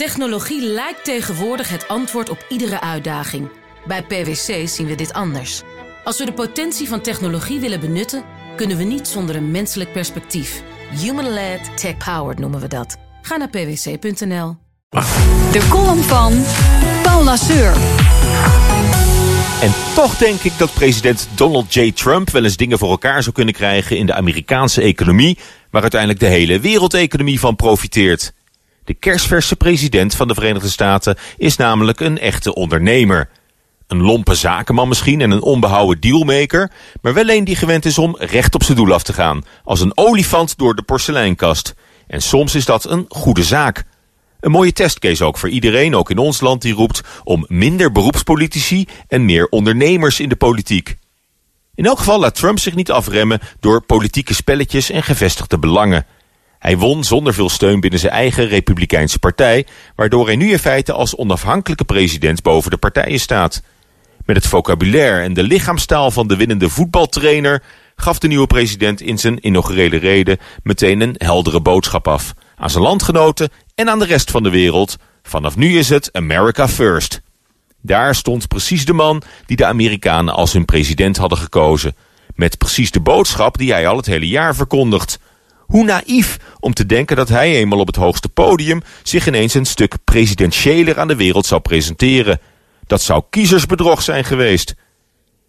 Technologie lijkt tegenwoordig het antwoord op iedere uitdaging. Bij PwC zien we dit anders. Als we de potentie van technologie willen benutten, kunnen we niet zonder een menselijk perspectief. Human-led, tech-powered noemen we dat. Ga naar pwc.nl. De column van Paul Lasseur. En toch denk ik dat president Donald J. Trump wel eens dingen voor elkaar zou kunnen krijgen in de Amerikaanse economie, waar uiteindelijk de hele wereldeconomie van profiteert. De kerstverse president van de Verenigde Staten is namelijk een echte ondernemer. Een lompe zakenman misschien en een onbehouden dealmaker, maar wel een die gewend is om recht op zijn doel af te gaan, als een olifant door de porseleinkast. En soms is dat een goede zaak. Een mooie testcase ook voor iedereen, ook in ons land, die roept om minder beroepspolitici en meer ondernemers in de politiek. In elk geval laat Trump zich niet afremmen door politieke spelletjes en gevestigde belangen. Hij won zonder veel steun binnen zijn eigen Republikeinse partij, waardoor hij nu in feite als onafhankelijke president boven de partijen staat. Met het vocabulaire en de lichaamstaal van de winnende voetbaltrainer gaf de nieuwe president in zijn inaugurele reden meteen een heldere boodschap af. Aan zijn landgenoten en aan de rest van de wereld. Vanaf nu is het America First. Daar stond precies de man die de Amerikanen als hun president hadden gekozen. Met precies de boodschap die hij al het hele jaar verkondigt. Hoe naïef om te denken dat hij eenmaal op het hoogste podium zich ineens een stuk presidentiëler aan de wereld zou presenteren. Dat zou kiezersbedrog zijn geweest.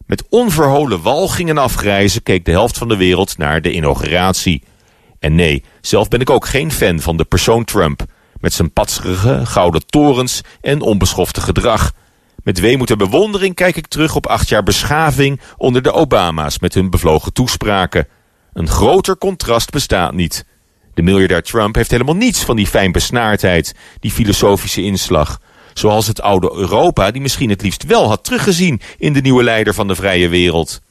Met onverholen walging en afgrijzen keek de helft van de wereld naar de inauguratie. En nee, zelf ben ik ook geen fan van de persoon Trump. Met zijn patserige, gouden torens en onbeschofte gedrag. Met weemoed en bewondering kijk ik terug op acht jaar beschaving onder de Obama's met hun bevlogen toespraken. Een groter contrast bestaat niet. De miljardair Trump heeft helemaal niets van die fijnbesnaardheid, die filosofische inslag. Zoals het oude Europa, die misschien het liefst wel had teruggezien in de nieuwe leider van de vrije wereld.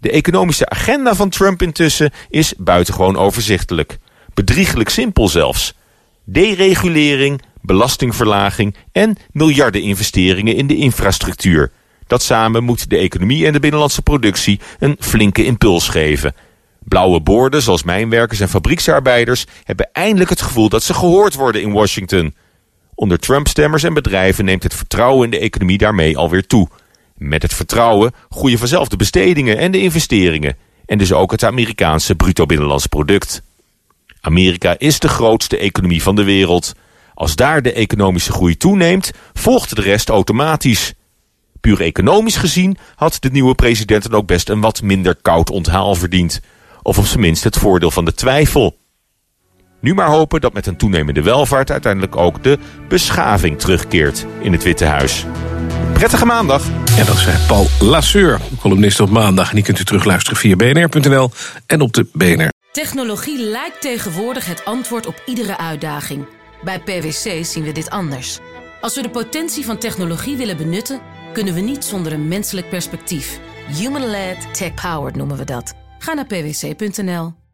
De economische agenda van Trump intussen is buitengewoon overzichtelijk. Bedriegelijk simpel zelfs. Deregulering, belastingverlaging en miljardeninvesteringen in de infrastructuur. Dat samen moet de economie en de binnenlandse productie een flinke impuls geven. Blauwe borden, zoals mijnwerkers en fabrieksarbeiders, hebben eindelijk het gevoel dat ze gehoord worden in Washington. Onder Trump-stemmers en bedrijven neemt het vertrouwen in de economie daarmee alweer toe. Met het vertrouwen groeien vanzelf de bestedingen en de investeringen. En dus ook het Amerikaanse bruto binnenlands product. Amerika is de grootste economie van de wereld. Als daar de economische groei toeneemt, volgt de rest automatisch. Puur economisch gezien had de nieuwe president dan ook best een wat minder koud onthaal verdiend. Of op zijn minst het voordeel van de twijfel. Nu maar hopen dat met een toenemende welvaart uiteindelijk ook de beschaving terugkeert in het Witte Huis. Prettige maandag. En dat zei Paul Lasseur, columnist op maandag. En die kunt u terugluisteren via bnr.nl en op de BNR. Technologie lijkt tegenwoordig het antwoord op iedere uitdaging. Bij PwC zien we dit anders. Als we de potentie van technologie willen benutten, kunnen we niet zonder een menselijk perspectief. Human-led, tech-powered noemen we dat. Ga naar pwc.nl.